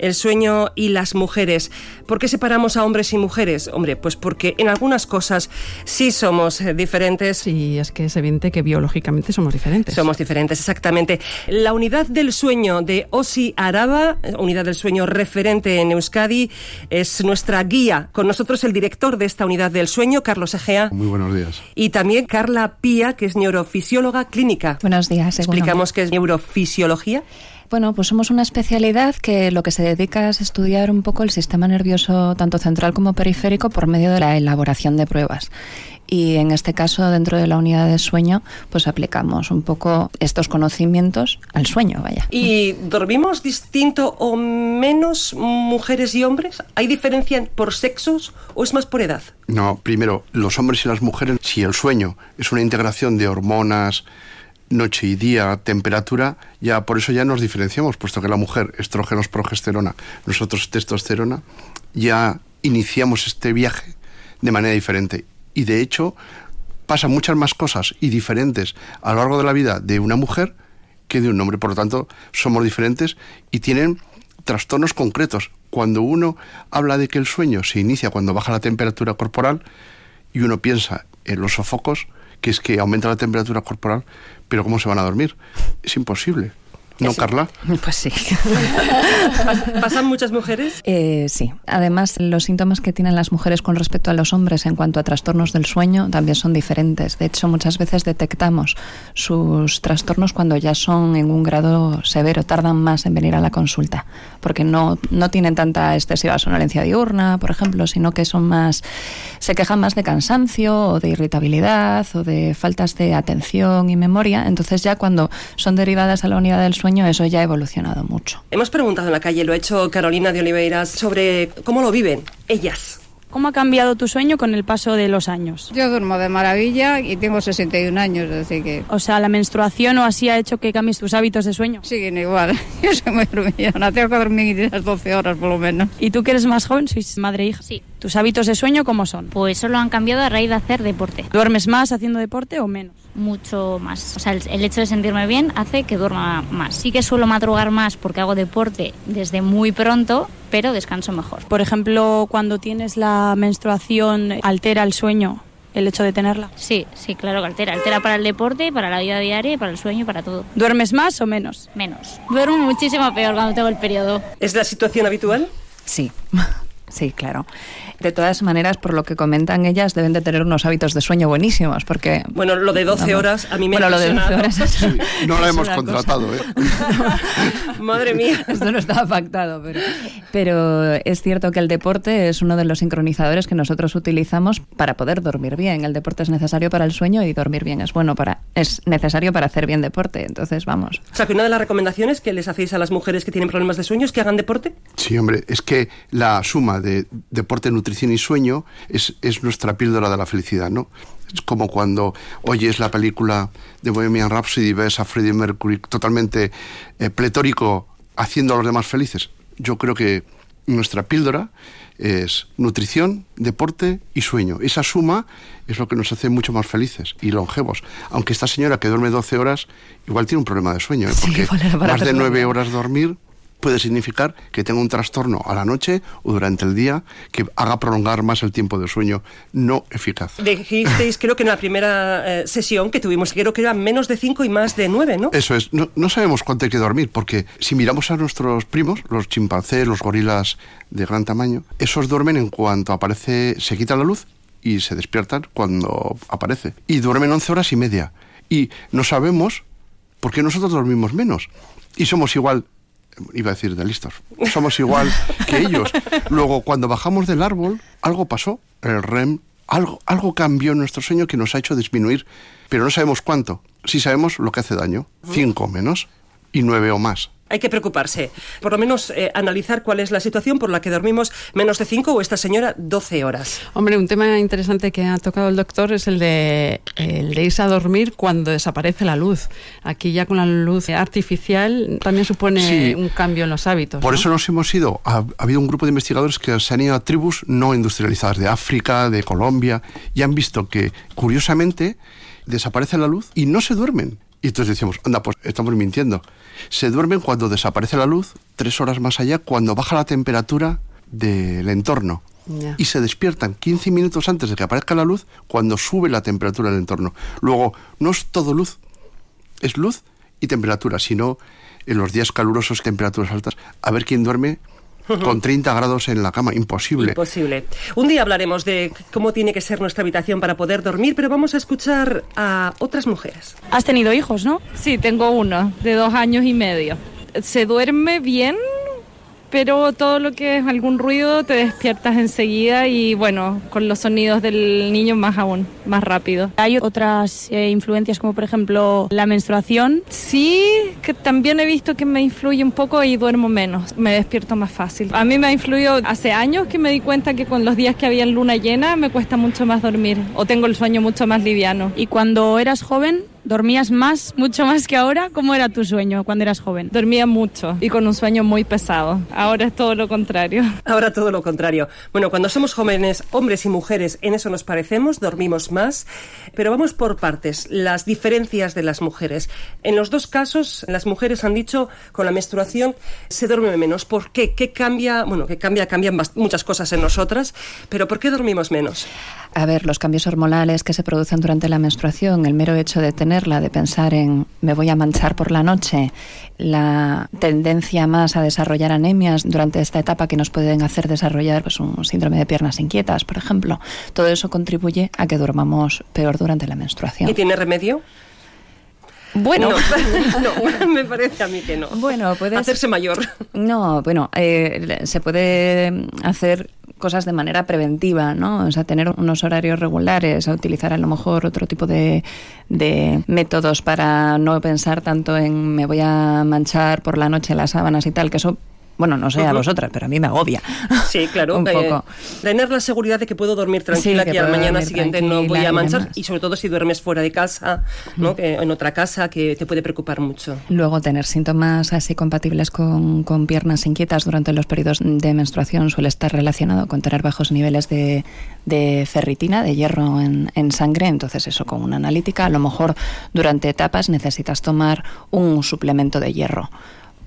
El sueño y las mujeres. ¿Por qué separamos a hombres y mujeres? Hombre, pues porque en algunas cosas sí somos eh, diferentes. Sí, es que es evidente que biológicamente somos diferentes. Somos diferentes, exactamente. La unidad del sueño de Osi Araba, unidad del sueño referente en Euskadi, es nuestra guía. Con nosotros el director de esta unidad del sueño, Carlos Egea. Muy buenos días. Y también Carla Pía, que es neurofisióloga clínica. Buenos días. Explicamos qué es neurofisiología. Bueno, pues somos una especialidad que lo que se dedica es estudiar un poco el sistema nervioso tanto central como periférico por medio de la elaboración de pruebas. Y en este caso, dentro de la unidad de sueño, pues aplicamos un poco estos conocimientos al sueño, vaya. ¿Y dormimos distinto o menos mujeres y hombres? ¿Hay diferencia por sexos o es más por edad? No, primero, los hombres y las mujeres, si el sueño es una integración de hormonas, noche y día, temperatura, ya por eso ya nos diferenciamos, puesto que la mujer estrógenos, progesterona, nosotros testosterona, ya iniciamos este viaje de manera diferente. Y de hecho, pasan muchas más cosas y diferentes a lo largo de la vida de una mujer que de un hombre. Por lo tanto, somos diferentes y tienen trastornos concretos. Cuando uno habla de que el sueño se inicia cuando baja la temperatura corporal y uno piensa en los sofocos, que es que aumenta la temperatura corporal, pero ¿cómo se van a dormir? Es imposible. ¿No, Carla? Pues sí. ¿Pasan muchas mujeres? Eh, sí. Además, los síntomas que tienen las mujeres con respecto a los hombres en cuanto a trastornos del sueño también son diferentes. De hecho, muchas veces detectamos sus trastornos cuando ya son en un grado severo, tardan más en venir a la consulta, porque no, no tienen tanta excesiva sonolencia diurna, por ejemplo, sino que son más, se quejan más de cansancio o de irritabilidad o de faltas de atención y memoria. Entonces ya cuando son derivadas a la unidad del sueño, eso ya ha evolucionado mucho. Hemos preguntado en la calle, lo ha hecho Carolina de Oliveiras, sobre cómo lo viven ellas. ¿Cómo ha cambiado tu sueño con el paso de los años? Yo duermo de maravilla y tengo 61 años, así que... O sea, ¿la menstruación o así ha hecho que cambies tus hábitos de sueño? Siguen igual. Yo soy muy dormida, tengo que dormir las 12 horas por lo menos. ¿Y tú que eres más joven, sois madre e hija? Sí. ¿Tus hábitos de sueño cómo son? Pues solo han cambiado a raíz de hacer deporte. ¿Duermes más haciendo deporte o menos? Mucho más. O sea, el, el hecho de sentirme bien hace que duerma más. Sí que suelo madrugar más porque hago deporte desde muy pronto, pero descanso mejor. Por ejemplo, cuando tienes la menstruación, ¿altera el sueño? el hecho de tenerla? Sí, sí, claro que altera. Altera para el deporte, para la vida diaria, para el sueño, para todo. ¿Duermes más o menos? Menos. Duermo muchísimo peor cuando tengo el periodo. ¿Es la situación habitual? Sí. Sí, claro. De todas maneras, por lo que comentan ellas, deben de tener unos hábitos de sueño buenísimos, porque... Bueno, lo de 12 horas a mí me bueno, ha lo de 12 horas sí, No lo hemos contratado, ¿eh? Madre mía. Esto no estaba pactado, pero... Pero es cierto que el deporte es uno de los sincronizadores que nosotros utilizamos para poder dormir bien. El deporte es necesario para el sueño y dormir bien es bueno para... Es necesario para hacer bien deporte, entonces vamos. O sea, que una de las recomendaciones que les hacéis a las mujeres que tienen problemas de sueño es que hagan deporte. Sí, hombre, es que la suma de deporte, nutrición y sueño es, es nuestra píldora de la felicidad, ¿no? Es como cuando oyes la película de Bohemian Rhapsody y ves a Freddie Mercury totalmente eh, pletórico haciendo a los demás felices. Yo creo que nuestra píldora es nutrición, deporte y sueño. Esa suma es lo que nos hace mucho más felices y longevos. Aunque esta señora que duerme 12 horas igual tiene un problema de sueño, ¿eh? porque sí, más de 9 horas dormir puede significar que tenga un trastorno a la noche o durante el día que haga prolongar más el tiempo de sueño no eficaz. Dijisteis, creo que en la primera eh, sesión que tuvimos, creo que eran menos de 5 y más de 9, ¿no? Eso es, no, no, sabemos cuánto hay que dormir, porque si miramos a nuestros primos, los chimpancés, los gorilas de gran tamaño, esos duermen en cuanto aparece, se quita la luz y se despiertan cuando aparece. Y duermen 11 horas y media. Y no sabemos por qué nosotros dormimos menos. Y somos igual iba a decir de listos, somos igual que ellos. Luego, cuando bajamos del árbol, algo pasó, el REM, algo, algo cambió en nuestro sueño que nos ha hecho disminuir, pero no sabemos cuánto. Sí sabemos lo que hace daño, cinco o menos y nueve o más. Hay que preocuparse. Por lo menos eh, analizar cuál es la situación por la que dormimos menos de 5 o esta señora 12 horas. Hombre, un tema interesante que ha tocado el doctor es el de, el de irse a dormir cuando desaparece la luz. Aquí ya con la luz artificial también supone Sí. un cambio en los hábitos. Por ¿no? eso nos hemos ido. Ha, ha habido un grupo de investigadores que se han ido a tribus no industrializadas de África, de Colombia, y han visto que, curiosamente, desaparece la luz y no se duermen. Y entonces decíamos, anda, pues estamos mintiendo. Se duermen cuando desaparece la luz, tres horas más allá, cuando baja la temperatura del entorno. Y se despiertan 15 minutos antes de que aparezca la luz, cuando sube la temperatura del entorno. Luego, no es todo luz, es luz y temperatura, sino en los días calurosos, temperaturas altas, a ver quién duerme con 30 grados en la cama, imposible. Imposible. Un día hablaremos de cómo tiene que ser nuestra habitación para poder dormir, pero vamos a escuchar a otras mujeres. Has tenido hijos, ¿no? Sí, tengo uno de dos años y medio. Se duerme bien, pero todo lo que es algún ruido te despiertas enseguida y bueno, con los sonidos del niño más aún, más rápido. Hay otras eh, influencias como por ejemplo la menstruación. Sí, que también he visto que me influye un poco y duermo menos, me despierto más fácil. A mí me ha influido hace años que me di cuenta que con los días que había luna llena me cuesta mucho más dormir o tengo el sueño mucho más liviano. Y cuando eras joven, ¿dormías más, mucho más que ahora? ¿Cómo era tu sueño cuando eras joven? Dormía mucho y con un sueño muy pesado. Ahora es todo lo contrario. Ahora todo lo contrario. Bueno, cuando somos jóvenes, hombres y mujeres, en eso nos parecemos, dormimos más, pero vamos por partes. Las diferencias de las mujeres. En los dos casos, las mujeres han dicho con la menstruación se duerme menos. ¿Por qué? ¿Qué cambia? Bueno, que cambia, cambian muchas cosas en nosotras, pero ¿por qué dormimos menos? A ver, los cambios hormonales que se producen durante la menstruación, el mero hecho de tenerla, de pensar en me voy a manchar por la noche, la tendencia más a desarrollar anemias durante esta etapa que nos pueden hacer desarrollar pues, un síndrome de piernas inquietas, por ejemplo, todo eso contribuye a que durmamos peor durante la menstruación. ¿Y tiene remedio? Bueno, No, no, me parece a mí que no. Bueno, puedes- Hacerse mayor. No, bueno, eh, se puede hacer cosas de manera preventiva, ¿no? O sea, tener unos horarios regulares, a utilizar a lo mejor otro tipo de, de métodos para no pensar tanto en me voy a manchar por la noche las sábanas y tal, que eso, bueno, no sé a vosotras, pero a mí me agobia. Sí, claro. Un eh, poco. tener la seguridad de que puedo dormir tranquila, Sí, que que, a la puedo mañana siguiente no voy a manchar. Y sobre todo si duermes fuera de casa, ¿no? que en otra casa, que te puede preocupar mucho. Luego, tener síntomas así compatibles con, con piernas inquietas durante los periodos de menstruación suele estar relacionado con tener bajos niveles de, de ferritina, de hierro en, en sangre. Entonces, eso con una analítica, a lo mejor durante etapas necesitas tomar un suplemento de hierro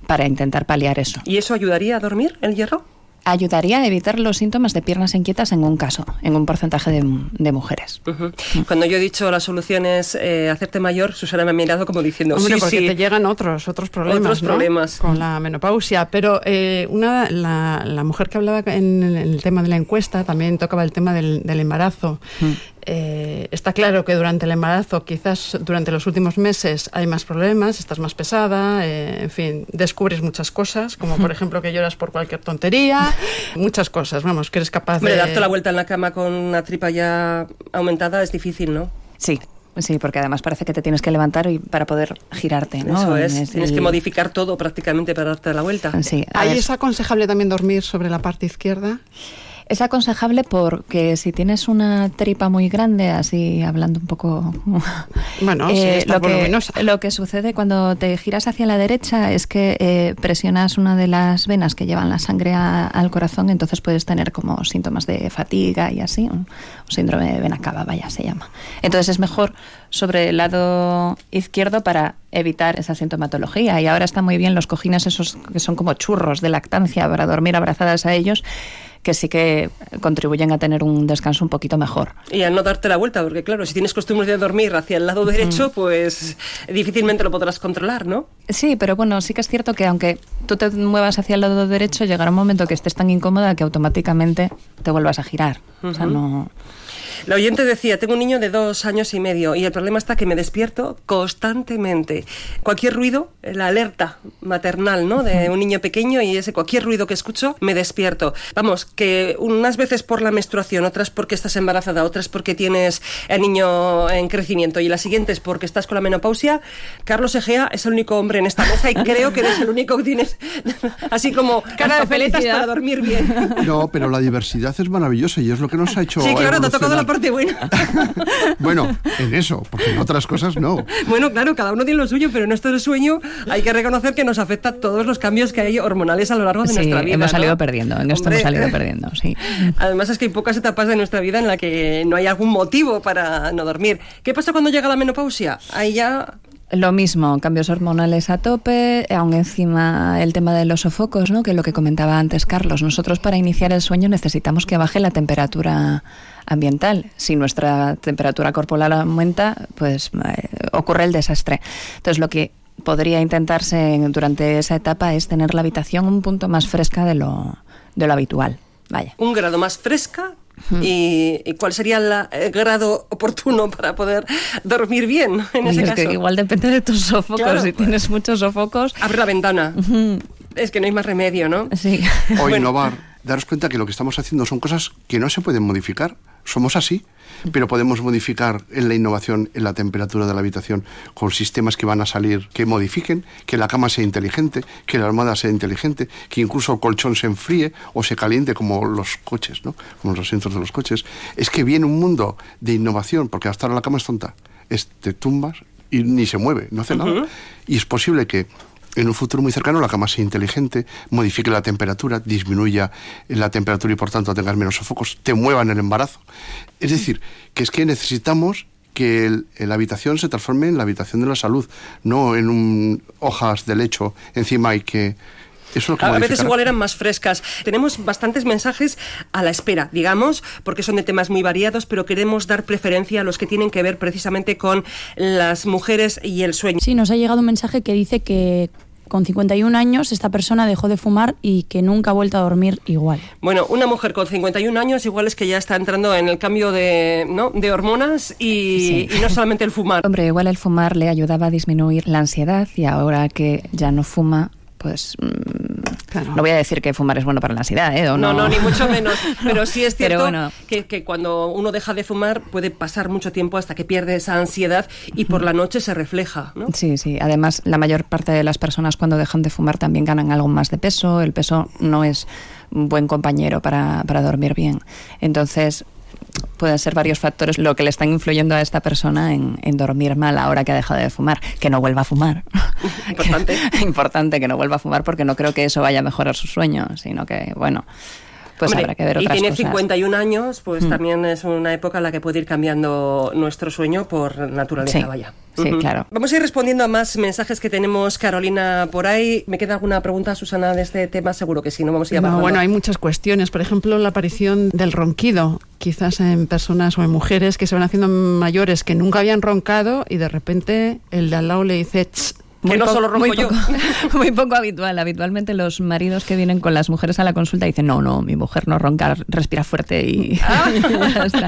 para intentar paliar eso. ¿Y eso ayudaría a dormir, el hierro? Ayudaría a evitar los síntomas de piernas inquietas en un caso, en un porcentaje de, de mujeres. Ujú. Cuando yo he dicho la solución es eh, hacerte mayor, Susana me ha mirado como diciendo, Hombre, sí, porque sí. te llegan otros, otros problemas. Otros ¿no? problemas. Con la menopausia. Pero eh, una, la, la mujer que hablaba en el, en el tema de la encuesta también tocaba el tema del, del embarazo. Eh, está claro que durante el embarazo, quizás durante los últimos meses, hay más problemas, estás más pesada, eh, en fin, descubres muchas cosas, como por ejemplo que lloras por cualquier tontería, muchas cosas, vamos, que eres capaz Hombre, de... darte la vuelta en la cama con una tripa ya aumentada es difícil, ¿no? Sí. Sí, porque además parece que te tienes que levantar y para poder girarte, ¿no? Eso es. Tienes el- que modificar todo prácticamente para darte la vuelta. Sí, ¿Ahí ver. es aconsejable también dormir sobre la parte izquierda? Es aconsejable porque si tienes una tripa muy grande, así hablando un poco... Bueno, sí, eh, está lo, que, lo que sucede cuando te giras hacia la derecha es que eh, presionas una de las venas que llevan la sangre a- al corazón, entonces puedes tener como síntomas de fatiga y así, un, un síndrome de vena cava, vaya, se llama. Entonces es mejor sobre el lado izquierdo para evitar esa sintomatología. Y ahora están muy bien los cojines esos que son como churros de lactancia para dormir abrazadas a ellos, que sí que contribuyen a tener un descanso un poquito mejor. Y a no darte la vuelta, porque claro, si tienes costumbre de dormir hacia el lado derecho, pues difícilmente lo podrás controlar, ¿no? Sí, pero bueno, sí que es cierto que aunque tú te muevas hacia el lado derecho, llegará un momento que estés tan incómoda que automáticamente te vuelvas a girar. O sea, no... La oyente decía, tengo un niño de dos años y medio y el problema está que me despierto constantemente. Cualquier ruido, la alerta maternal, ¿no? De un niño pequeño y ese cualquier ruido que escucho, me despierto. Vamos, que unas veces por la menstruación, otras porque estás embarazada, otras porque tienes el niño en crecimiento y las siguientes porque estás con la menopausia, Carlos Egea es el único hombre en esta mesa y creo que eres el único que tienes así como Cara de felicidad. para dormir bien. No, pero la diversidad es maravillosa y es lo que nos ha hecho. Sí, claro, te ha tocado la. Parte buena. Bueno, en eso, porque en otras cosas no. Bueno, claro, cada uno tiene lo suyo, pero en esto del sueño hay que reconocer que nos afecta todos los cambios que hay hormonales a lo largo de Sí, nuestra vida. hemos ¿no? salido perdiendo, en esto Hombre. hemos salido perdiendo, sí. Además es que hay pocas etapas de nuestra vida en la que no hay algún motivo para no dormir. ¿Qué pasa cuando llega la menopausia? Ahí ya Lo mismo, cambios hormonales a tope, aún encima el tema de los sofocos, ¿no? que es lo que comentaba antes Carlos. Nosotros para iniciar el sueño necesitamos que baje la temperatura ambiental. Si nuestra temperatura corporal aumenta, pues eh, ocurre el desastre. Entonces lo que podría intentarse en- durante esa etapa es tener la habitación un punto más fresca de lo, de lo habitual. Vaya. un grado más fresca. Y, y cuál sería la- el grado oportuno para poder dormir bien en ese es caso? que igual depende de tus sofocos. Claro. Si tienes muchos sofocos, Abre la ventana. Es que no hay más remedio, ¿no? sí. O Bueno. innovar. Daros cuenta que lo que estamos haciendo son cosas que no se pueden modificar. Somos así, pero podemos modificar en la innovación, en la temperatura de la habitación, con sistemas que van a salir, que modifiquen, que la cama sea inteligente, que la almohada sea inteligente, que incluso el colchón se enfríe o se caliente como los coches, ¿no? Como los asientos de los coches. Es que viene un mundo de innovación, porque hasta ahora la cama es tonta. Es, te tumbas y ni se mueve, no hace nada. Y es posible que en un futuro muy cercano la cama sea inteligente, modifique la temperatura, disminuya la temperatura y por tanto tengas menos sofocos, te mueva en el embarazo. Es decir, que es que necesitamos que el- la habitación se transforme en la habitación de la salud, no en un, hojas de lecho encima y que... Eso es lo que A veces igual eran más frescas. Tenemos bastantes mensajes a la espera, digamos, porque son de temas muy variados, pero queremos dar preferencia a los que tienen que ver precisamente con las mujeres y el sueño. Sí, nos ha llegado un mensaje que dice que con 51 años esta persona dejó de fumar y que nunca ha vuelto a dormir igual. Bueno, una mujer con 51 años igual es que ya está entrando en el cambio de, ¿no? de hormonas y, Sí. y no solamente el fumar. Hombre, igual el fumar le ayudaba a disminuir la ansiedad y ahora que ya no fuma, pues mm, Claro. no voy a decir que fumar es bueno para la ansiedad, ¿eh? ¿O No, no, ni mucho menos. Pero sí es cierto bueno. que, que cuando uno deja de fumar puede pasar mucho tiempo hasta que pierde esa ansiedad y por la noche se refleja, ¿no? Sí, sí. Además, la mayor parte de las personas cuando dejan de fumar también ganan algo más de peso. El peso no es un buen compañero para, para dormir bien. Entonces, pueden ser varios factores lo que le están influyendo a esta persona en, en dormir mal ahora que ha dejado de fumar. Que no vuelva a fumar. Importante. Importante que no vuelva a fumar porque no creo que eso vaya a mejorar su sueño, sino que, bueno, pues Hombre, habrá que ver y otras tiene cosas. 51 años, pues Mm. también es una época en la que puede ir cambiando nuestro sueño por naturaleza, Sí, vaya. sí, claro. Vamos a ir respondiendo a más mensajes que tenemos, Carolina, por ahí. ¿Me queda alguna pregunta, Susana, de este tema? Seguro que sí, no vamos a ir No, bueno, hay muchas cuestiones. Por ejemplo, la aparición del ronquido, quizás en personas o en mujeres que se van haciendo mayores que nunca habían roncado y de repente el de al lado le dice, Que no solo ronco muy yo. poco, muy poco habitual. Habitualmente los maridos que vienen con las mujeres a la consulta dicen, no, no, mi mujer no ronca, respira fuerte y Ah. ya está.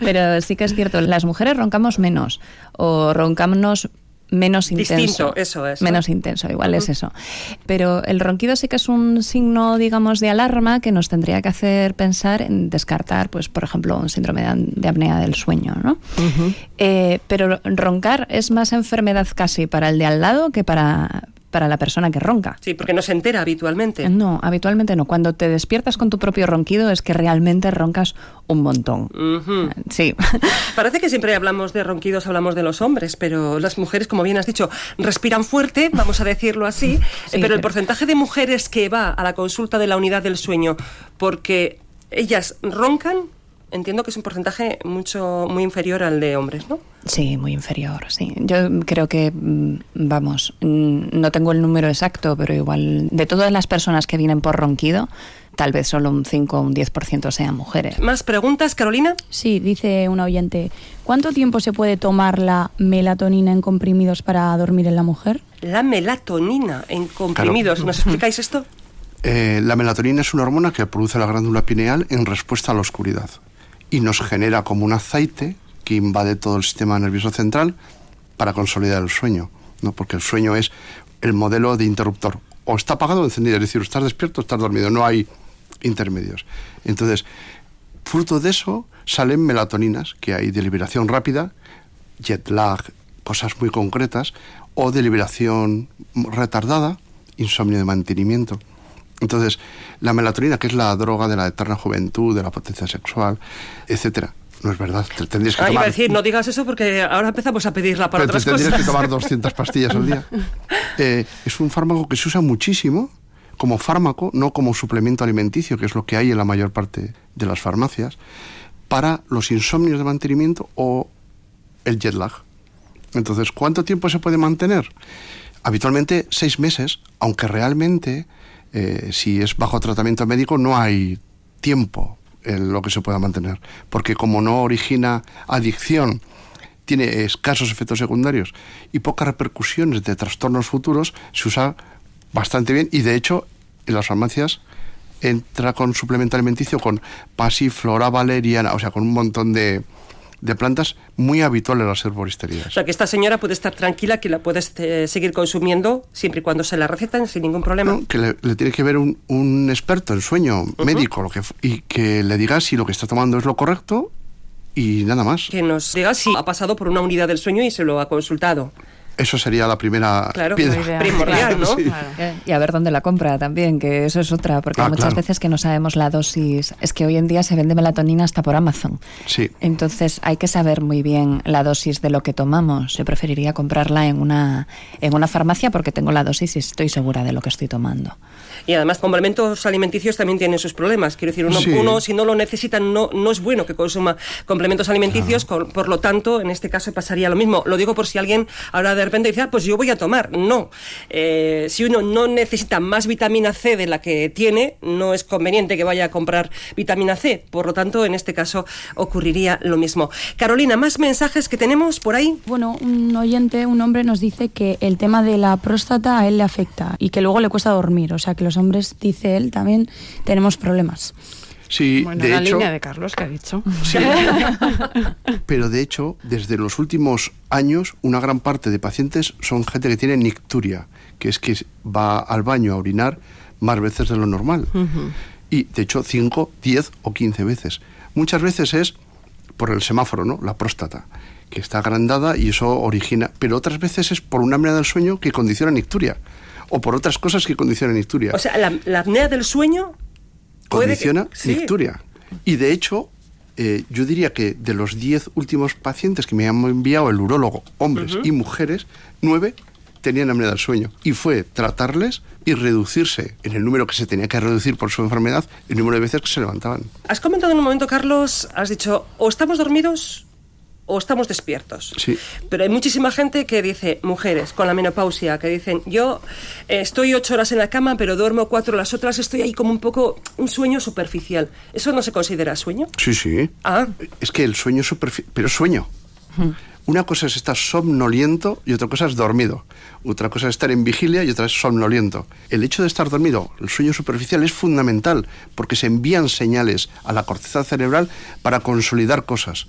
Pero sí que es cierto, las mujeres roncamos menos o roncamos menos intenso. Distinto, eso es, ¿no? Menos intenso, igual es eso. Pero el ronquido sí que es un signo, digamos, de alarma que nos tendría que hacer pensar en descartar, pues, por ejemplo, un síndrome de apnea del sueño, ¿no? Eh, pero roncar es más enfermedad casi para el de al lado que para, para la persona que ronca. Sí, porque no se entera habitualmente. No, habitualmente no. Cuando te despiertas con tu propio ronquido es que realmente roncas un montón. Sí. Parece que siempre hablamos de ronquidos, hablamos de los hombres, pero las mujeres, como bien has dicho, respiran fuerte, vamos a decirlo así, Sí, eh, pero el porcentaje de mujeres que va a la consulta de la unidad del sueño porque ellas roncan, entiendo que es un porcentaje mucho muy inferior al de hombres, ¿no? Sí, muy inferior, sí. Yo creo que, mm, vamos, mm, no tengo el número exacto, pero igual de todas las personas que vienen por ronquido, tal vez solo un 5 o un 10% sean mujeres. ¿Más preguntas, Carolina? Sí, dice un oyente, ¿cuánto tiempo se puede tomar la melatonina en comprimidos para dormir en la mujer? La melatonina en comprimidos. ¿Nos explicáis esto? Eh, la melatonina es una hormona que produce la glándula pineal en respuesta a la oscuridad. Y nos genera como un aceite que invade todo el sistema nervioso central para consolidar el sueño, ¿no? Porque el sueño es el modelo de interruptor. O está apagado o encendido, es decir, estás despierto o estás dormido, no hay intermedios. Entonces, fruto de eso salen melatoninas, que hay de liberación rápida, jet lag, cosas muy concretas, o de liberación retardada, insomnio de mantenimiento. Entonces, la melatonina, que es la droga de la eterna juventud, de la potencia sexual, etcétera, no es verdad. Te tendrías que Ah, iba tomar. a decir, no digas eso porque ahora empezamos a pedirla para Pero te otras tendrías cosas. que tomar 200 pastillas al día. Eh, es un fármaco que se usa muchísimo como fármaco, no como suplemento alimenticio, que es lo que hay en la mayor parte de las farmacias, para los insomnios de mantenimiento o el jet lag. Entonces, ¿cuánto tiempo se puede mantener? Habitualmente seis meses, aunque realmente, eh, si es bajo tratamiento médico, no hay tiempo en lo que se pueda mantener. Porque como no origina adicción, tiene escasos efectos secundarios y pocas repercusiones de trastornos futuros, se usa bastante bien y de hecho en las farmacias entra con suplemento alimenticio con pasiflora valeriana, o sea, con un montón de, de plantas muy habituales en las O herboristerías. sea, que esta señora puede estar tranquila que la puedes eh, seguir consumiendo siempre y cuando se la recetan sin ningún problema. No, que le, le tiene que ver un, un experto en sueño médico lo que, y que le diga si lo que está tomando es lo correcto y nada más. Que nos diga si ha pasado por una unidad del sueño y se lo ha consultado. Eso sería la primera Claro, piedra. primordial, ¿no? Sí. Eh, Y a ver dónde la compra también, que eso es otra, porque Ah, muchas claro. veces que no sabemos la dosis. Es que hoy en día se vende melatonina hasta por Amazon. Sí. Entonces hay que saber muy bien la dosis de lo que tomamos. Yo preferiría comprarla en una, en una farmacia porque tengo la dosis y estoy segura de lo que estoy tomando. Y además, complementos alimenticios también tienen sus problemas. Quiero decir, uno, Sí. uno, si no lo necesita, no, no es bueno que consuma complementos alimenticios. por lo tanto, en este caso pasaría lo mismo. Lo digo por si alguien ahora de repente dice, ah, pues yo voy a tomar. No. Eh, si uno no necesita más vitamina C de la que tiene, no es conveniente que vaya a comprar vitamina C. Por lo tanto, en este caso ocurriría lo mismo. Carolina, más mensajes que tenemos por ahí. Bueno, un oyente, un hombre nos dice que el tema de la próstata a él le afecta y que luego le cuesta dormir. O sea que los hombres, dice él, también tenemos problemas. Sí, Bueno, de la hecho, línea de Carlos que ha dicho. Sí. Pero de hecho, desde los últimos años, una gran parte de pacientes son gente que tiene nicturia, que es que va al baño a orinar más veces de lo normal. Y de hecho, 5, 10 o 15 veces. Muchas veces es por el semáforo, ¿no? La próstata, que está agrandada y eso origina. Pero otras veces es por una apnea del sueño que condiciona nicturia. O por otras cosas que condicionan nicturia O sea, la, la apnea del sueño puede que- condiciona sí. nicturia. Y de hecho, eh, yo diría que de los 10 últimos pacientes que me han enviado el urólogo, hombres y mujeres, 9 tenían apnea del sueño. Y fue tratarles y reducirse en el número que se tenía que reducir por su enfermedad, el número de veces que se levantaban. Has comentado en un momento, Carlos, has dicho, o estamos dormidos o estamos despiertos. Sí. Pero hay muchísima gente que dice, mujeres con la menopausia, que dicen, yo eh, estoy ocho horas en la cama, pero duermo cuatro, las otras estoy ahí como un poco, un sueño superficial. ¿Eso no se considera sueño? Sí, sí. Ah, Es que el sueño superficial, pero es sueño. Una cosa es estar somnoliento y otra cosa es dormido. Otra cosa es estar en vigilia y otra es somnoliento. El hecho de estar dormido, el sueño superficial, es fundamental porque se envían señales a la corteza cerebral para consolidar cosas.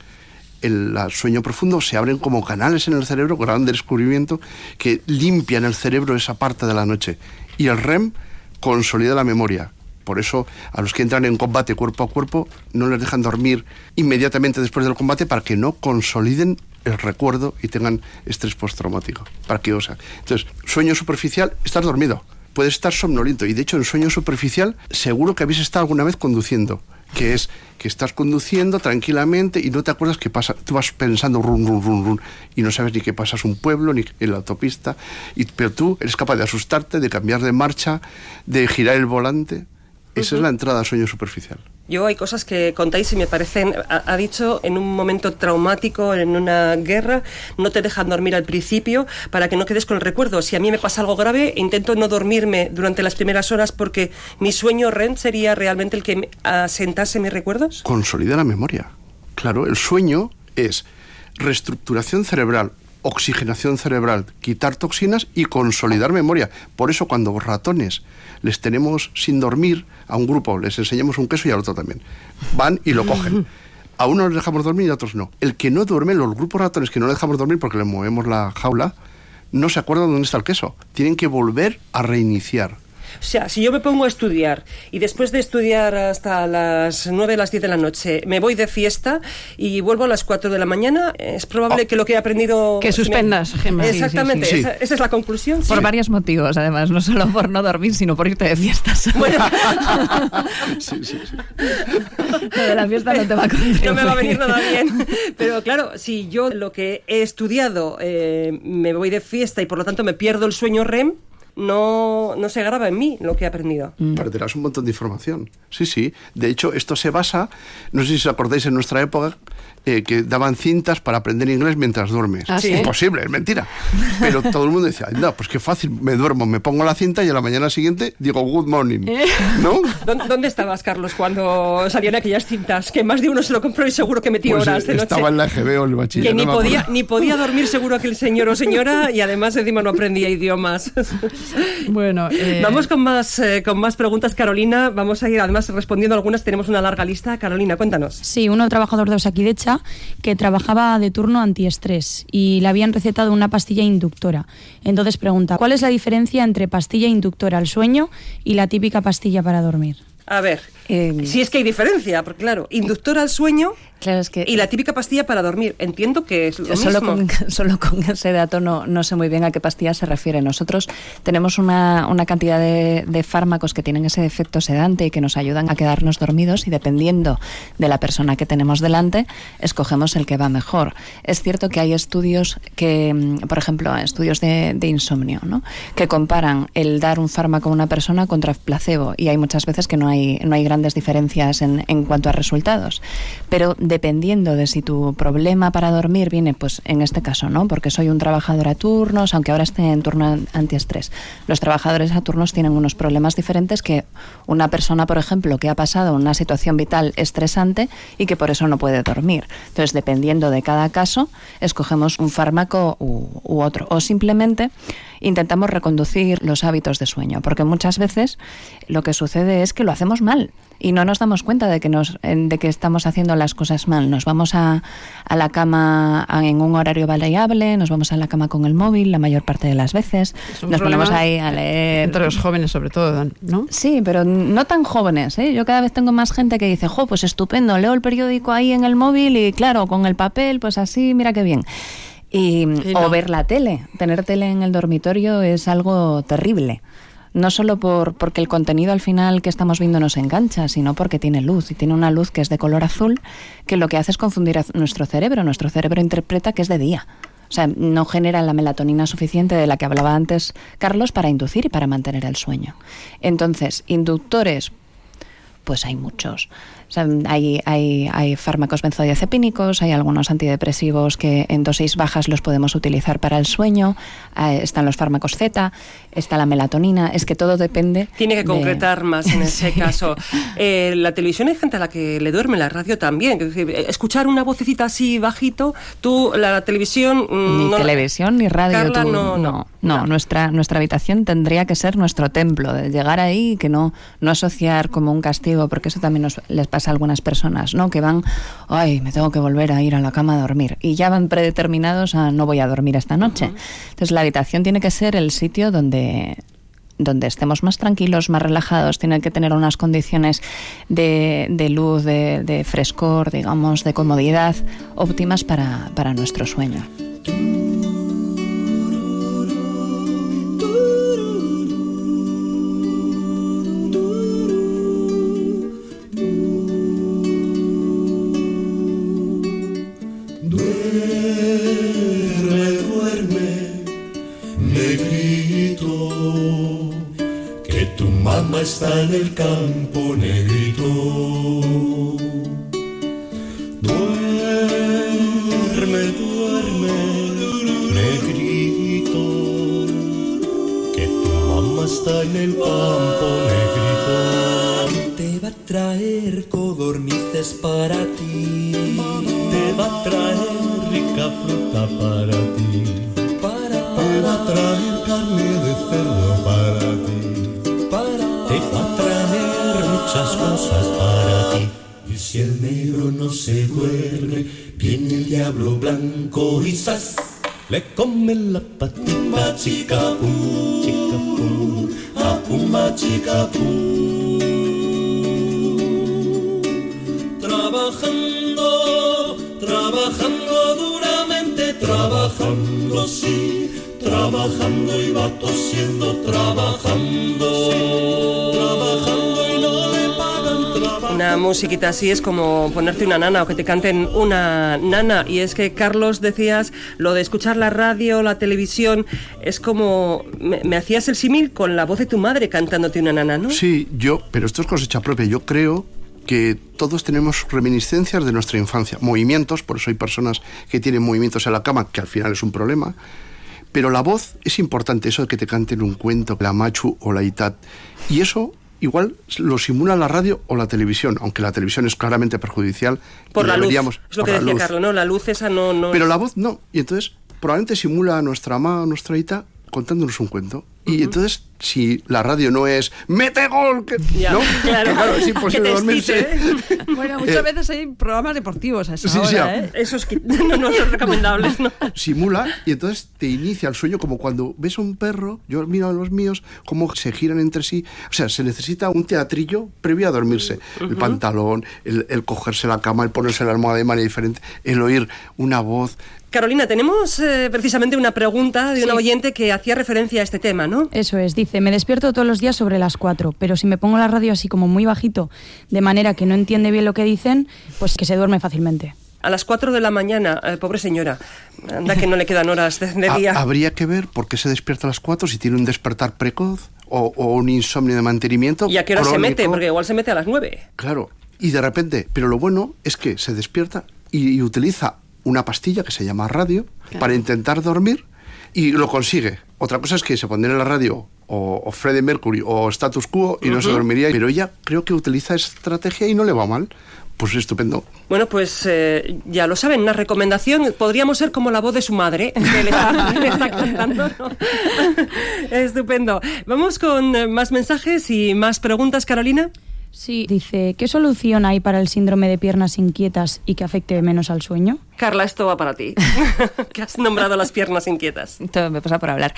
El sueño profundo se abren como canales en el cerebro, gran descubrimiento, que limpian el cerebro esa parte de la noche. Y el REM consolida la memoria. Por eso a los que entran en combate cuerpo a cuerpo no les dejan dormir inmediatamente después del combate para que no consoliden el recuerdo y tengan estrés postraumático. Sea, entonces, sueño superficial, estás dormido. Puedes estar somnoliento y de hecho en sueño superficial seguro que habéis estado alguna vez conduciendo, que es que estás conduciendo tranquilamente y no te acuerdas que pasa, tú vas pensando run run run run y no sabes ni que pasas un pueblo ni en la autopista, y, pero tú eres capaz de asustarte, de cambiar de marcha, de girar el volante. Esa es la entrada al sueño superficial. Yo hay cosas que contáis y me parecen, ha, dicho, en un momento traumático, en una guerra, no te dejan dormir al principio para que no quedes con el recuerdo. Si a mí me pasa algo grave, intento no dormirme durante las primeras horas porque mi sueño REM sería realmente el que asentase mis recuerdos. consolida la memoria. Claro, el sueño es reestructuración cerebral, oxigenación cerebral, quitar toxinas y consolidar memoria. Por eso cuando ratones les tenemos sin dormir a un grupo, les enseñamos un queso y al otro también. Van y lo cogen. A unos les dejamos dormir y a otros no. El que no duerme, los grupos ratones que no le dejamos dormir porque le movemos la jaula, no se acuerdan dónde está el queso. Tienen que volver a reiniciar. O sea, si yo me pongo a estudiar y después de estudiar hasta las 9, las 10 de la noche, me voy de fiesta y vuelvo a las 4 de la mañana, es probable que lo que he aprendido... Que suspendas, Gemma. Exactamente, Sí, sí, sí. Esa, esa es la conclusión. Por sí. varios motivos, además, no solo por no dormir, sino por irte de fiestas. Bueno, Sí, sí, sí. Lo de la fiesta no te va a contribuir. no me va a venir nada bien. Pero claro, si yo lo que he estudiado eh, me voy de fiesta y por lo tanto me pierdo el sueño REM, no, no se graba en mí lo que he aprendido. Perderás un montón de información. Sí, sí. De hecho, esto se basa, no sé si os acordáis en nuestra época, eh, que daban cintas para aprender inglés mientras duermes. Ah, ¿sí? Imposible, es mentira. Pero todo el mundo decía, no, pues qué fácil, me duermo, me pongo la cinta y a la mañana siguiente digo good morning. ¿No? ¿Dó- ¿Dónde estabas, Carlos, cuando salían aquellas cintas? Que más de uno se lo compró y seguro que metió Pues, horas de eh, noche. estaba en la o en el bachiller. que ni no podía, ni podía dormir seguro aquel señor o señora y además encima no aprendía idiomas. Bueno, eh, Vamos con más, eh, con más preguntas, Carolina. Vamos a ir además respondiendo algunas. Tenemos una larga lista. Carolina, cuéntanos. Sí, uno trabajador de Osakidecha que trabajaba de turno antiestrés y le habían recetado una pastilla inductora. Entonces pregunta, ¿cuál es la diferencia entre pastilla inductora al sueño y la típica pastilla para dormir? A ver, Eh, si es que hay diferencia, porque claro, inductor al sueño Claro, es que y la típica pastilla para dormir. Entiendo que es lo solo mismo. con, solo con ese dato no, no sé muy bien a qué pastilla se refiere. Nosotros tenemos una, una cantidad de, de fármacos que tienen ese efecto sedante y que nos ayudan a quedarnos dormidos y dependiendo de la persona que tenemos delante, escogemos el que va mejor. Es cierto que hay estudios que, mm, por ejemplo, estudios de, de insomnio, ¿no? que comparan el dar un fármaco a una persona contra placebo y hay muchas veces que no hay, no hay grandes diferencias en, en cuanto a resultados. Pero dependiendo de si tu problema para dormir viene, pues en este caso, ¿no? Porque soy un trabajador a turnos, aunque ahora esté en turno an- antiestrés. Los trabajadores a turnos tienen unos problemas diferentes que una persona, por ejemplo, que ha pasado una situación vital estresante y que por eso no puede dormir. Entonces, dependiendo de cada caso, escogemos un fármaco u, u otro. O simplemente intentamos reconducir los hábitos de sueño, porque muchas veces lo que sucede es que lo hacemos mal y no nos damos cuenta de que nos de que estamos haciendo las cosas mal. Nos vamos a, a la cama en un horario variable, nos vamos a la cama con el móvil la mayor parte de las veces, nos ponemos ahí a leer. Entre los jóvenes, sobre todo, ¿no? Sí, pero no tan jóvenes. ¿eh? Yo cada vez tengo más gente que dice, jo, pues estupendo, leo el periódico ahí en el móvil y claro, con el papel, pues así, mira qué bien. Y, Y O ver la tele. Tener tele en el dormitorio es algo terrible. No solo por, porque el contenido al final que estamos viendo nos engancha, sino porque tiene luz y tiene una luz que es de color azul que lo que hace es confundir a nuestro cerebro. Nuestro cerebro interpreta que es de día. O sea, no genera la melatonina suficiente de la que hablaba antes Carlos para inducir y para mantener el sueño. Entonces, inductores, pues hay muchos. O sea, hay, hay, hay fármacos benzodiazepínicos, hay algunos antidepresivos que en dosis bajas los podemos utilizar para el sueño, eh, están los fármacos Z, está la melatonina, es que todo depende. Tiene que de- concretar más en ese Sí. caso. Eh, la televisión hay gente a la que le duerme, la radio también. Escuchar una vocecita así bajito, tú, la televisión... mm, Ni no- televisión ni radio. Carla, tú- no, no, no, no. Nuestra, nuestra habitación tendría que ser nuestro templo, de llegar ahí y que no, no asociar como un castigo, porque eso también nos, les pasa a algunas personas, ¿no? Que van, ay, me tengo que volver a ir a la cama a dormir. Y ya van predeterminados a no voy a dormir esta noche. Entonces la habitación tiene que ser el sitio donde donde estemos más tranquilos, más relajados, tiene que tener unas condiciones de, de luz, de, de frescor, digamos, de comodidad óptimas para, para nuestro sueño. Está en el campo, negrito. Duerme, duerme, negrito, que tu mamá está en el campo, negrito. Te va a traer codornices para ti, te va a traer rica fruta para ti, para te va a traer carne de cerdo para ti, para te va a traer muchas cosas para ti. Y si el negro no se duerme Viene el diablo blanco y zas, le come la patita chica pum, chica a pumba chica pum. Trabajando, trabajando duramente, trabajando sí, trabajando y va tosiendo, trabajando, trabajando Una musiquita así es como ponerte una nana o que te canten una nana. Y es que, Carlos, decías, lo de escuchar la radio, la televisión, es como. Me, hacías el símil con la voz de tu madre cantándote una nana, ¿no? Sí, yo, pero esto es cosecha propia. Yo creo que todos tenemos reminiscencias de nuestra infancia, movimientos, por eso hay personas que tienen movimientos en la cama, que al final es un problema. Pero la voz es importante, eso de que te canten un cuento, la machu o la itat. Y eso igual lo simula la radio o la televisión, aunque la televisión es claramente perjudicial. Por la luz. Es lo que decía. Carlos, ¿no? La luz esa no. no Pero es- la voz no. Y entonces probablemente simula a nuestra mamá o nuestra ita contándonos un cuento. Y entonces, si la radio no es ¡Mete gol! Que, Ya, ¿no? claro. es imposible dormirse. excite, Bueno, muchas Eh, veces hay programas deportivos a esa Sí, hora. ¿eh? Eso es que no, no son recomendables, ¿no? simula y entonces te inicia el sueño como cuando ves a un perro, yo miro a los míos, cómo se giran entre sí. O sea, se necesita un teatrillo previo a dormirse. El pantalón, el, el cogerse la cama, el ponerse la almohada de manera diferente, el oír una voz. Carolina, tenemos eh, precisamente una pregunta de una Sí. oyente que hacía referencia a este tema, ¿no? Eso es, dice, me despierto todos los días sobre las 4, pero si me pongo la radio así como muy bajito, de manera que no entiende bien lo que dicen, pues que se duerme fácilmente. A las 4 de la mañana, eh, pobre señora. Anda que no le quedan horas de, día. habría que ver por qué se despierta a las 4 si tiene un despertar precoz o, o un insomnio de mantenimiento. ¿Y a qué hora se mete? Porque igual se mete a las 9. Claro, y de repente, pero lo bueno es que se despierta y, y utiliza una pastilla que se llama radio para intentar dormir y lo consigue. Otra cosa es que se pondría en la radio o, o Freddie Mercury o Status Quo y no se dormiría, pero ella creo que utiliza esa estrategia y no le va mal. Pues estupendo. Bueno, pues eh, ya lo saben, una recomendación. Podríamos ser como la voz de su madre, que le está, le está cantando. ¿no? Estupendo. Vamos con eh, más mensajes y más preguntas, Carolina. Sí, dice, ¿qué solución hay para el síndrome de piernas inquietas y que afecte menos al sueño? Carla, esto va para ti, que has nombrado las piernas inquietas. Todo me pasa por hablar.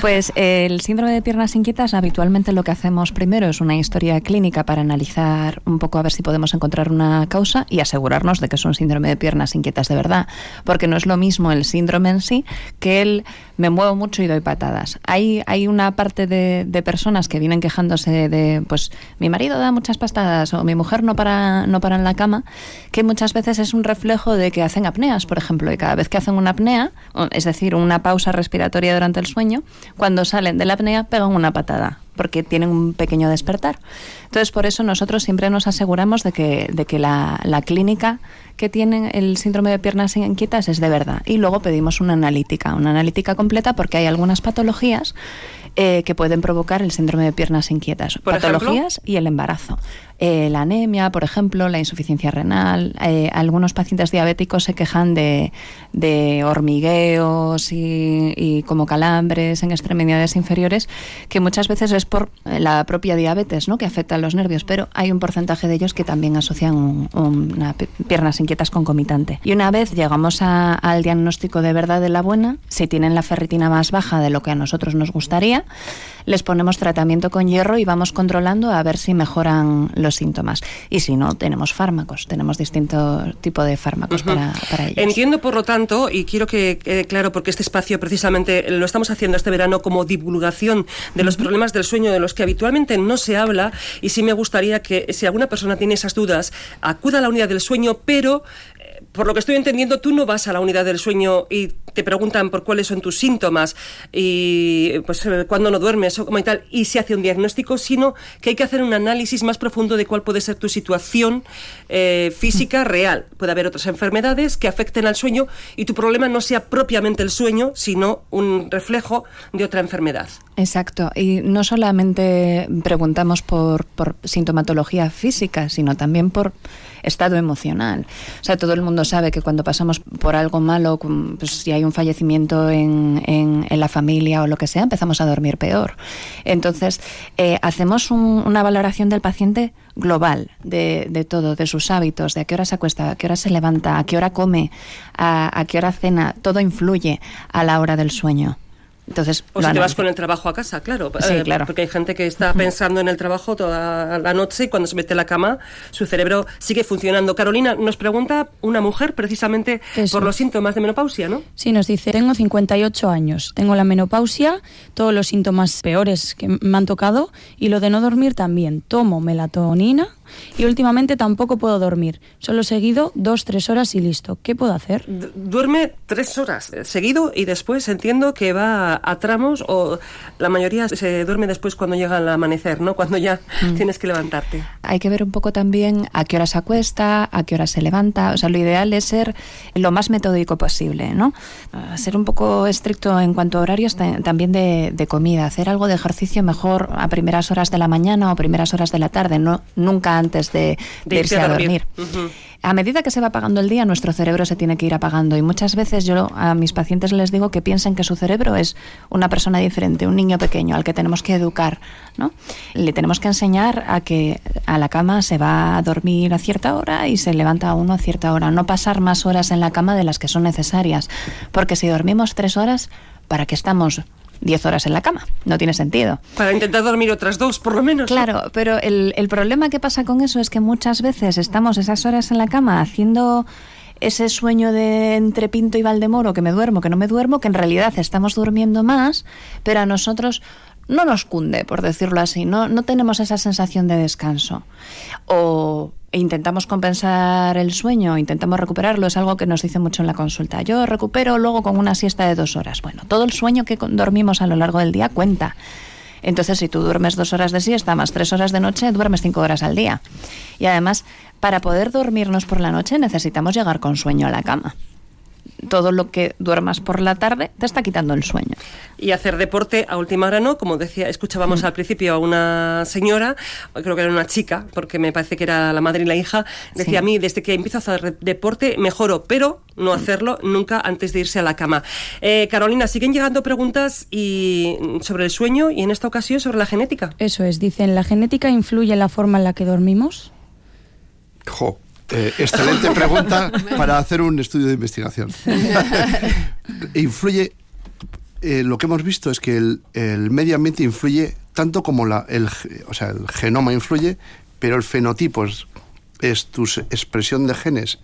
Pues eh, el síndrome de piernas inquietas, habitualmente lo que hacemos primero es una historia clínica para analizar un poco a ver si podemos encontrar una causa y asegurarnos de que es un síndrome de piernas inquietas de verdad. Porque no es lo mismo el síndrome en sí que el me muevo mucho y doy patadas. Hay, hay una parte de, de personas que vienen quejándose de, pues, mi marido da muchas pastadas o mi mujer no para, no para en la cama, que muchas veces es un reflejo de que hacen apneas, por ejemplo, y cada vez que hacen una apnea, es decir, una pausa respiratoria durante el sueño, cuando salen de la apnea pegan una patada porque tienen un pequeño despertar. Entonces, por eso nosotros siempre nos aseguramos de que, de que la, la clínica que tienen el síndrome de piernas inquietas es de verdad. Y luego pedimos una analítica, una analítica completa porque hay algunas patologías eh, que pueden provocar el síndrome de piernas inquietas. Por ejemplo. patologías y el embarazo. Eh, la anemia, por ejemplo, la insuficiencia renal. eh, algunos pacientes diabéticos se quejan de, de hormigueos y, como calambres en extremidades inferiores, que muchas veces es por eh, la propia diabetes, ¿no? que afecta a los nervios, pero hay un porcentaje de ellos que también asocian un- una pi- piernas inquietas concomitante. Y una vez llegamos al diagnóstico de verdad de la buena, si tienen la ferritina más baja de lo que a nosotros nos gustaría, les ponemos tratamiento con hierro y vamos controlando a ver si mejoran los síntomas. Y si no, tenemos fármacos, tenemos distinto tipo de fármacos para, para ellos. Entiendo, por lo tanto, y quiero que quede claro, porque este espacio precisamente lo estamos haciendo este verano como divulgación de los problemas del sueño de los que habitualmente no se habla, y sí me gustaría que si alguna persona tiene esas dudas, acuda a la unidad del sueño, pero por lo que estoy entendiendo, tú no vas a la unidad del sueño y te preguntan por cuáles son tus síntomas y pues eh, cuándo no duermes o como y tal, y se hace un diagnóstico, sino que hay que hacer un análisis más profundo de cuál puede ser tu situación eh, física real. Puede haber otras enfermedades que afecten al sueño y tu problema no sea propiamente el sueño, sino un reflejo de otra enfermedad. Exacto. Y no solamente preguntamos por, por sintomatología física, sino también por estado emocional. O sea, todo el mundo sabe que cuando pasamos por algo malo, pues si hay un fallecimiento en, en, la familia o lo que sea, empezamos a dormir peor. Entonces, eh, hacemos una valoración del paciente global de, de, todo, de sus hábitos, de a qué hora se acuesta, a qué hora se levanta, a qué hora come, a, a qué hora cena, todo influye a la hora del sueño. Entonces, o si te vas con el trabajo a casa, claro. Sí, eh, claro. Porque hay gente que está pensando en el trabajo toda la noche y cuando se mete en la cama su cerebro sigue funcionando. Carolina, nos pregunta una mujer precisamente por los síntomas de menopausia, ¿no? Sí, nos dice, tengo 58 años, tengo la menopausia, todos los síntomas peores que me han tocado y lo de no dormir también. Tomo melatonina y últimamente tampoco puedo dormir. Solo seguido dos, tres horas y listo. ¿Qué puedo hacer? duerme tres horas eh, seguido y después entiendo que va a tramos o la mayoría se duerme después cuando llega el amanecer, ¿no? Cuando ya mm. tienes que levantarte. Hay que ver un poco también a qué hora se acuesta, a qué hora se levanta. O sea, lo ideal es ser lo más metódico posible, ¿no? Ser un poco estricto en cuanto a horarios también de, de comida. Hacer algo de ejercicio mejor a primeras horas de la mañana o primeras horas de la tarde, no nunca antes de, irse a dormir. A medida que se va apagando el día, nuestro cerebro se tiene que ir apagando. Y muchas veces yo a mis pacientes les digo que piensen que su cerebro es una persona diferente, un niño pequeño al que tenemos que educar, ¿no? Le tenemos que enseñar a que a la cama se va a dormir a cierta hora y se levanta a uno a cierta hora, no pasar más horas en la cama de las que son necesarias, porque si dormimos tres horas, ¿para qué estamos 10 horas en la cama. No tiene sentido. Para intentar dormir otras dos, por lo menos. Claro, pero el, el problema que pasa con eso es que muchas veces estamos esas horas en la cama haciendo ese sueño de entre Pinto y Valdemoro, que me duermo, que no me duermo, que en realidad estamos durmiendo más, pero a nosotros no nos cunde, por decirlo así, no, no tenemos esa sensación de descanso. O intentamos compensar el sueño, intentamos recuperarlo, es algo que nos dice mucho en la consulta. Yo recupero luego con una siesta de dos horas. Bueno, todo el sueño que dormimos a lo largo del día cuenta. Entonces, si tú duermes dos horas de siesta más tres horas de noche, duermes cinco horas al día. Y además, para poder dormirnos por la noche necesitamos llegar con sueño a la cama todo lo que duermas por la tarde te está quitando el sueño. Y hacer deporte a última hora no, como decía, escuchábamos mm. al principio a una señora, creo que era una chica, porque me parece que era la madre y la hija, decía a mí, desde que empiezo a hacer deporte mejoro, pero no hacerlo nunca antes de irse a la cama. Eh, Carolina, siguen llegando preguntas y sobre el sueño y en esta ocasión sobre la genética. Eso es, dicen, ¿la genética influye en la forma en la que dormimos? Jo, eh, excelente pregunta para hacer un estudio de investigación. influye, eh, lo que hemos visto es que el, medio ambiente influye tanto como la, el, o sea, el genoma influye, pero el fenotipo es, tu expresión de genes.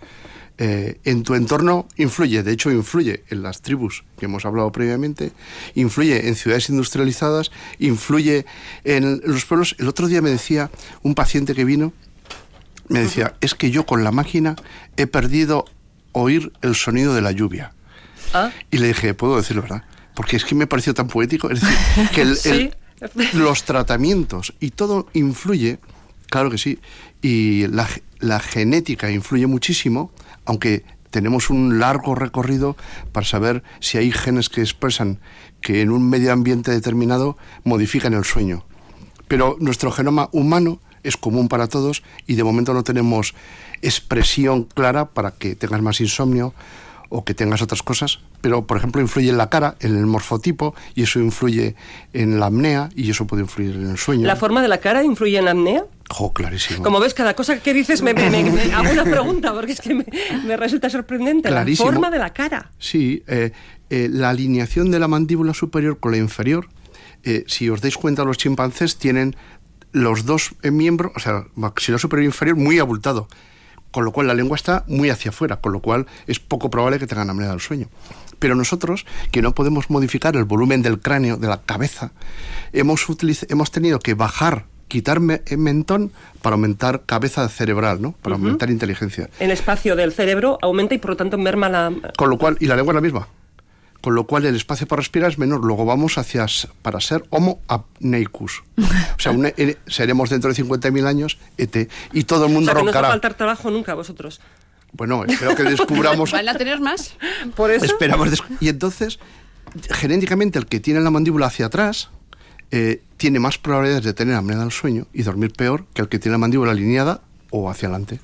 Eh, en tu entorno influye, de hecho influye en las tribus que hemos hablado previamente, influye en ciudades industrializadas, influye en los pueblos. El otro día me decía un paciente que vino, me decía, es que yo con la máquina he perdido oír el sonido de la lluvia. ¿Ah? Y le dije, puedo decirlo, ¿verdad? Porque es que me pareció tan poético. Es decir, que los tratamientos y todo influye, claro que sí, y la, la genética influye muchísimo, aunque tenemos un largo recorrido para saber si hay genes que expresan que en un medio ambiente determinado modifican el sueño. Pero nuestro genoma humano es común para todos y de momento no tenemos expresión clara para que tengas más insomnio o que tengas otras cosas, pero por ejemplo influye en la cara, en el morfotipo, y eso influye en la apnea y eso puede influir en el sueño. ¿La forma de la cara influye en la apnea? Oh, clarísimo. Como ves, cada cosa que dices me, hago una pregunta porque es que me, resulta sorprendente. La forma de la cara. Sí, eh, eh, la alineación de la mandíbula superior con la inferior, eh, si os dais cuenta, los chimpancés tienen los dos miembros, o sea, maxilar superior e inferior, muy abultado. Con lo cual la lengua está muy hacia afuera, con lo cual es poco probable que tengan apnea del sueño. Pero nosotros, que no podemos modificar el volumen del cráneo, de la cabeza, hemos, hemos tenido que bajar quitar mentón para aumentar cabeza cerebral, ¿no? Para aumentar inteligencia. El espacio del cerebro aumenta y por lo tanto merma la... Con lo cual, y la lengua es la misma con lo cual el espacio para respirar es menor. Luego vamos hacia para ser Homo apneicus. O sea, e, seremos dentro de 50.000 años ET y todo el mundo o sea, roncará. No va a faltar trabajo nunca a vosotros. Bueno, espero que descubramos. ¿Van a tener más? Por eso. Esperamos. Y entonces, genéticamente, el que tiene la mandíbula hacia atrás eh, tiene más probabilidades de tener apnea del sueño y dormir peor que el que tiene la mandíbula alineada o hacia adelante.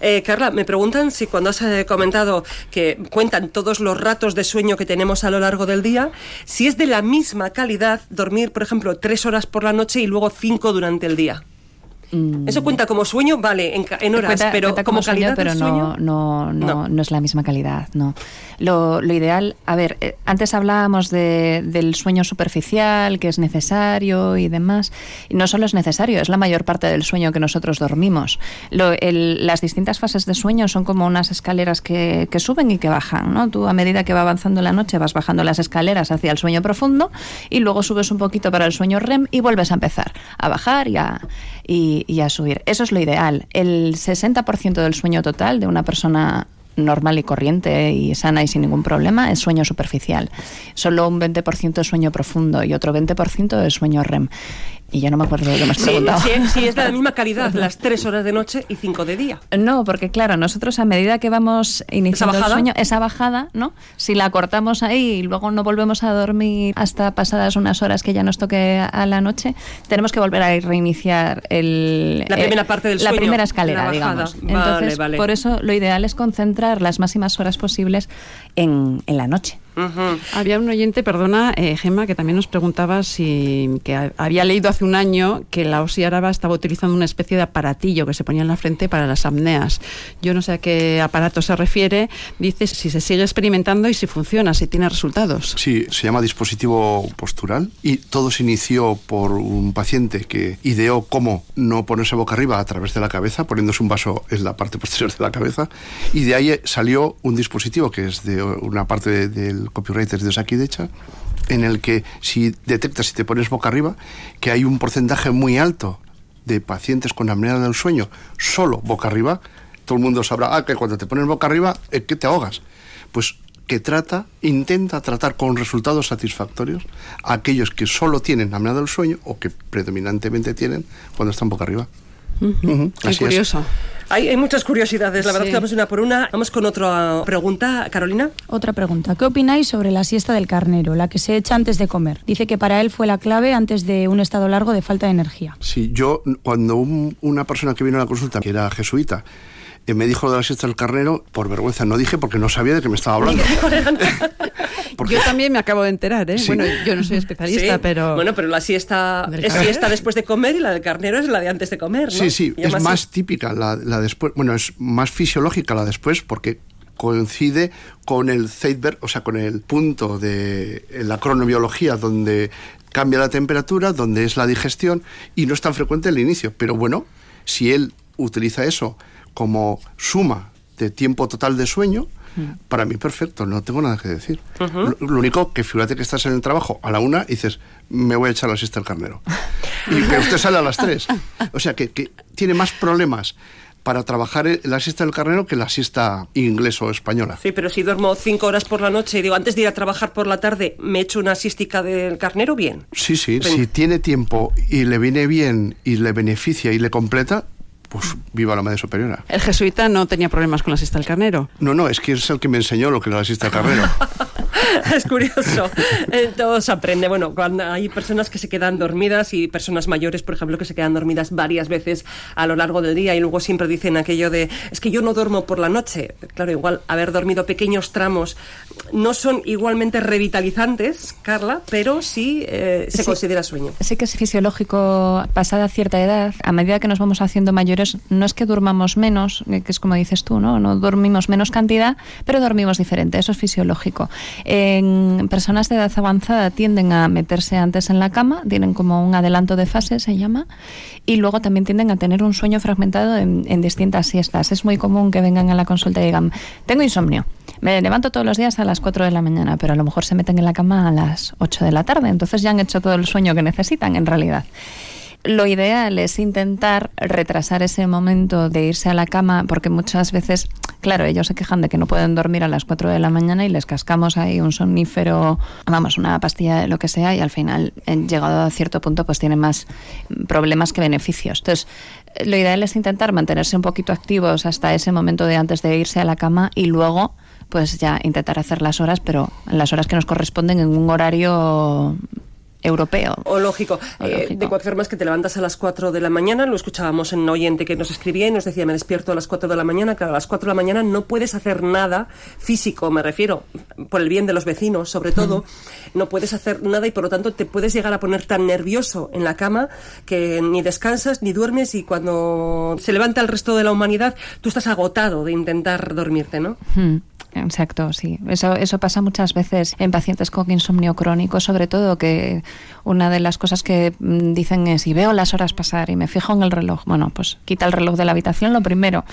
Eh, Carla, me preguntan si cuando has eh, comentado que cuentan todos los ratos de sueño que tenemos a lo largo del día, si es de la misma calidad dormir, por ejemplo, tres horas por la noche y luego cinco durante el día. Eso cuenta como sueño, vale, en, en horas, Cuenta- pero cuenta como, sueño, calidad pero del no, sueño. no, no, No. no es la misma calidad, no. Lo, lo ideal, a ver, eh, antes hablábamos de- del sueño superficial, que es necesario y demás. Y no solo es necesario, es la mayor parte del sueño que nosotros dormimos. Lo- el- las distintas fases de sueño son como unas escaleras que, que suben y que bajan, ¿no? Tú a medida que va avanzando la noche vas bajando las escaleras hacia el sueño profundo y luego subes un poquito para el sueño REM y vuelves a empezar a bajar y a, y, a subir. Eso es lo ideal. El 60% del sueño total de una persona normal y corriente y sana y sin ningún problema es sueño superficial. Solo un 20% es sueño profundo y otro 20% es sueño REM. Y ya no me acuerdo de lo que me has Sí, preguntado. sí, sí, es de la misma calidad, las tres horas de noche y cinco de día. No, porque claro, nosotros a medida que vamos iniciando el sueño, esa bajada, ¿no? Si la cortamos ahí y luego no volvemos a dormir hasta pasadas unas horas que ya nos toque a la noche, tenemos que volver a reiniciar el, La primera parte del la sueño, primera escalera, la digamos. Vale, Entonces, vale. por eso lo ideal es concentrar las máximas horas posibles en, en la noche. Había un oyente, perdona, eh, Gemma, que también nos preguntaba si que ha- había leído hace un año que la OSI Araba estaba utilizando una especie de aparatillo que se ponía en la frente para las apneas. Yo no sé a qué aparato se refiere. Dice si se sigue experimentando y si funciona, si tiene resultados. Sí, se llama dispositivo postural y todo se inició por un paciente que ideó cómo no ponerse boca arriba a través de la cabeza, poniéndose un vaso en la parte posterior de la cabeza y de ahí salió un dispositivo que es de una parte de- del copyright es de Sakidecha en el que si detectas si te pones boca arriba que hay un porcentaje muy alto de pacientes con apnea del sueño solo boca arriba, todo el mundo sabrá ah, que cuando te pones boca arriba es que te ahogas. Pues que trata, intenta tratar con resultados satisfactorios a aquellos que solo tienen apnea del sueño o que predominantemente tienen cuando están boca arriba. Ujú, Qué así es. curioso. Hay, hay muchas curiosidades, la verdad Sí. que vamos una por una. Vamos con otra pregunta, Carolina. Otra pregunta. ¿Qué opináis sobre la siesta del carnero, la que se echa antes de comer? Dice que para él fue la clave antes de un estado largo de falta de energía. Sí, yo cuando un- una persona que vino a la consulta, que era jesuita, eh, me dijo lo de la siesta del carnero, por vergüenza no dije porque no sabía de qué me estaba hablando. Porque- Yo también me acabo de enterar, ¿eh? Sí. Bueno, yo no soy especialista, Sí. pero... Bueno, pero la siesta es siesta después de comer y la del carnero es la de antes de comer, ¿no? Sí, sí, Y es más típica la, la después, bueno, es más fisiológica la después porque coincide con el Zeitberg, o sea, con el punto de en la cronobiología donde cambia la temperatura, donde es la digestión y no es tan frecuente el inicio. Pero bueno, si él utiliza eso como suma de tiempo total de sueño, para mí perfecto, no tengo nada que decir. lo, lo único que fíjate que estás en el trabajo a la una y dices, me voy a echar la siesta al carnero. y que usted sale a las tres. O sea, que, que tiene más problemas para trabajar la siesta del carnero que la siesta inglés o española. Sí, pero si duermo cinco horas por la noche y digo, antes de ir a trabajar por la tarde, me echo una siestica del carnero, bien. Sí, sí, Ven. si tiene tiempo y le viene bien y le beneficia y le completa, pues viva la madre superiora. El jesuita no tenía problemas con la siesta del carnero. No, no, es que es el que me enseñó lo que era la siesta del carnero. es curioso. Eh, todo se aprende. Bueno, cuando hay personas que se quedan dormidas y personas mayores, por ejemplo, que se quedan dormidas varias veces a lo largo del día y luego siempre dicen aquello de, es que yo no duermo por la noche. Claro, igual haber dormido pequeños tramos no son igualmente revitalizantes, Carla, pero sí eh, se Sí. considera sueño. Sí que es fisiológico pasada cierta edad, a medida que nos vamos haciendo mayores, no es que durmamos menos, eh, que es como dices tú, ¿no? No dormimos menos cantidad, pero dormimos diferente, eso es fisiológico. En personas de edad avanzada tienden a meterse antes en la cama, tienen como un adelanto de fase, se llama, y luego también tienden a tener un sueño fragmentado en, en distintas siestas. Es muy común que vengan a la consulta y digan, tengo insomnio, me levanto todos los días a las 4 de la mañana, pero a lo mejor se meten en la cama a las 8 de la tarde, entonces ya han hecho todo el sueño que necesitan en realidad. Lo ideal es intentar retrasar ese momento de irse a la cama, porque muchas veces, claro, ellos se quejan de que no pueden dormir a las 4 de la mañana y les cascamos ahí un somnífero, vamos, una pastilla de lo que sea, y al final, llegado a cierto punto, pues tienen más problemas que beneficios. Entonces, lo ideal es intentar mantenerse un poquito activos hasta ese momento de antes de irse a la cama y luego pues ya intentar hacer las horas, pero las horas que nos corresponden en un horario europeo. O lógico. O Eh, lógico. de cualquier forma es que te levantas a las 4 de la mañana, lo escuchábamos en un oyente que nos escribía y nos decía, me despierto a las 4 de la mañana, claro, a las 4 de la mañana no puedes hacer nada físico, me refiero, por el bien de los vecinos, sobre todo, no puedes hacer nada y por lo tanto te puedes llegar a poner tan nervioso en la cama que ni descansas ni duermes y cuando se levanta el resto de la humanidad, tú estás agotado de intentar dormirte, ¿no? Exacto, sí. Eso, eso pasa muchas veces en pacientes con insomnio crónico, sobre todo que una de las cosas que mm, dicen es, si veo las horas pasar y me fijo en el reloj, bueno, pues quita el reloj de la habitación lo primero.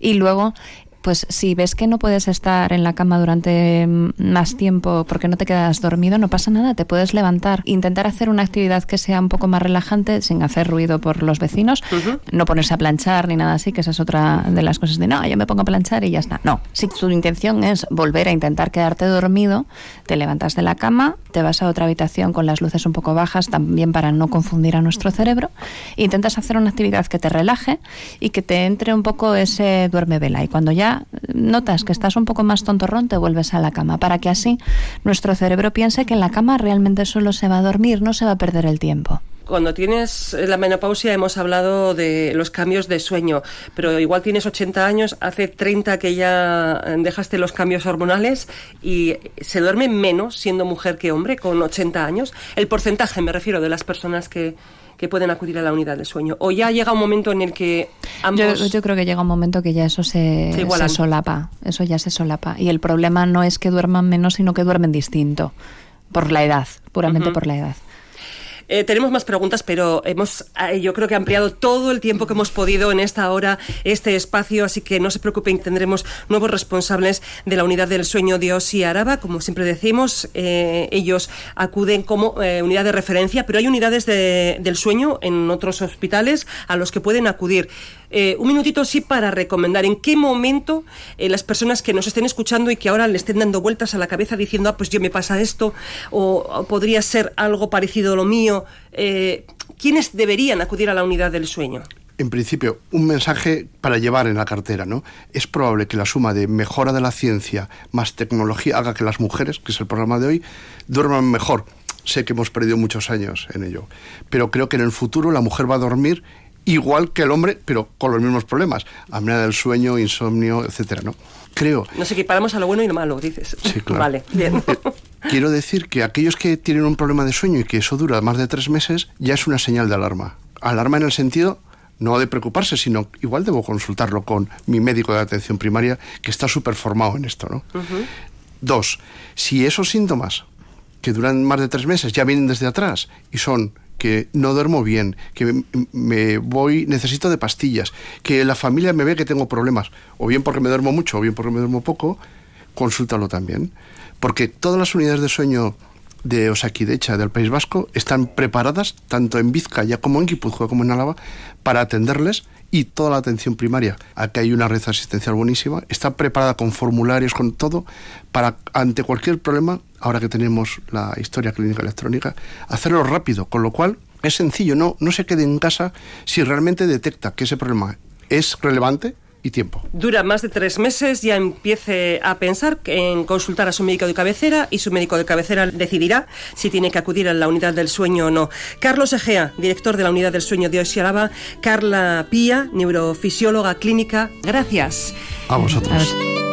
Y luego, pues si ves que no puedes estar en la cama durante mm, más tiempo porque no te quedas dormido, no pasa nada, te puedes levantar. Intentar hacer una actividad que sea un poco más relajante sin hacer ruido por los vecinos, no ponerse a planchar ni nada así, que esa es otra de las cosas de, no, yo me pongo a planchar y ya está. No, si tu intención es volver a intentar quedarte dormido, te levantas de la cama, te vas a otra habitación con las luces un poco bajas, también para no confundir a nuestro cerebro, e intentas hacer una actividad que te relaje y que te entre un poco ese duerme vela. Y cuando ya notas que estás un poco más tontorrón, te vuelves a la cama, para que así nuestro cerebro piense que en la cama realmente solo se va a dormir, no se va a perder el tiempo. Cuando tienes la menopausia hemos hablado de los cambios de sueño, pero igual tienes 80 años, hace 30 que ya dejaste los cambios hormonales y se duerme menos siendo mujer que hombre con 80 años. El porcentaje, me refiero, de las personas que, que pueden acudir a la unidad del sueño. O ya llega un momento en el que ambos... yo creo que llega un momento que ya eso se, Se solapa, eso ya se solapa. Y el problema no es que duerman menos, sino que duermen distinto, por la edad, puramente por la edad. Eh, tenemos más preguntas, pero hemos, eh, yo creo que ampliado todo el tiempo que hemos podido en esta hora, este espacio, así que no se preocupen, tendremos nuevos responsables de la unidad del sueño de Osi Araba, como siempre decimos, eh, ellos acuden como eh, unidad de referencia, pero hay unidades de- del sueño en otros hospitales a los que pueden acudir. Eh, un minutito sí para recomendar en qué momento eh, las personas que nos estén escuchando y que ahora le estén dando vueltas a la cabeza diciendo, ah, pues yo me pasa esto, o, podría ser algo parecido a lo mío, eh, ¿quiénes deberían acudir a la unidad del sueño? En principio, un mensaje para llevar en la cartera, ¿no? Es probable que la suma de mejora de la ciencia más tecnología haga que las mujeres, que es el programa de hoy, duerman mejor. Sé que hemos perdido muchos años en ello, pero creo que en el futuro la mujer va a dormir igual que el hombre, pero con los mismos problemas, apnea del sueño, insomnio, etcétera, ¿no? Creo Nos equiparamos a lo bueno y lo malo, dices. Sí, claro. Vale, bien. Quiero decir que aquellos que tienen un problema de sueño y que eso dura más de tres meses, ya es una señal de alarma. Alarma en el sentido no de preocuparse, sino igual debo consultarlo con mi médico de atención primaria, que está súper formado en esto, ¿no? Dos, si esos síntomas que duran más de tres meses ya vienen desde atrás y son que no duermo bien, que me, voy, necesito de pastillas, que la familia me ve que tengo problemas, o bien porque me duermo mucho, o bien porque me duermo poco, consúltalo también. Porque todas las unidades de sueño de Osakidecha del País Vasco están preparadas, tanto en Vizcaya como en Guipúzcoa como en Álava, para atenderles y toda la atención primaria. Aquí hay una red asistencial buenísima, está preparada con formularios, con todo, para ante cualquier problema, ahora que tenemos la historia clínica electrónica, hacerlo rápido, con lo cual es sencillo, no, no se quede en casa si realmente detecta que ese problema es relevante y tiempo. Dura más de tres meses, ya empiece a pensar en consultar a su médico de cabecera y su médico de cabecera decidirá si tiene que acudir a la unidad del sueño o no. Carlos Egea, director de la unidad del sueño de Osiaraba, Carla Pía, neurofisióloga clínica, gracias. A vosotros. A.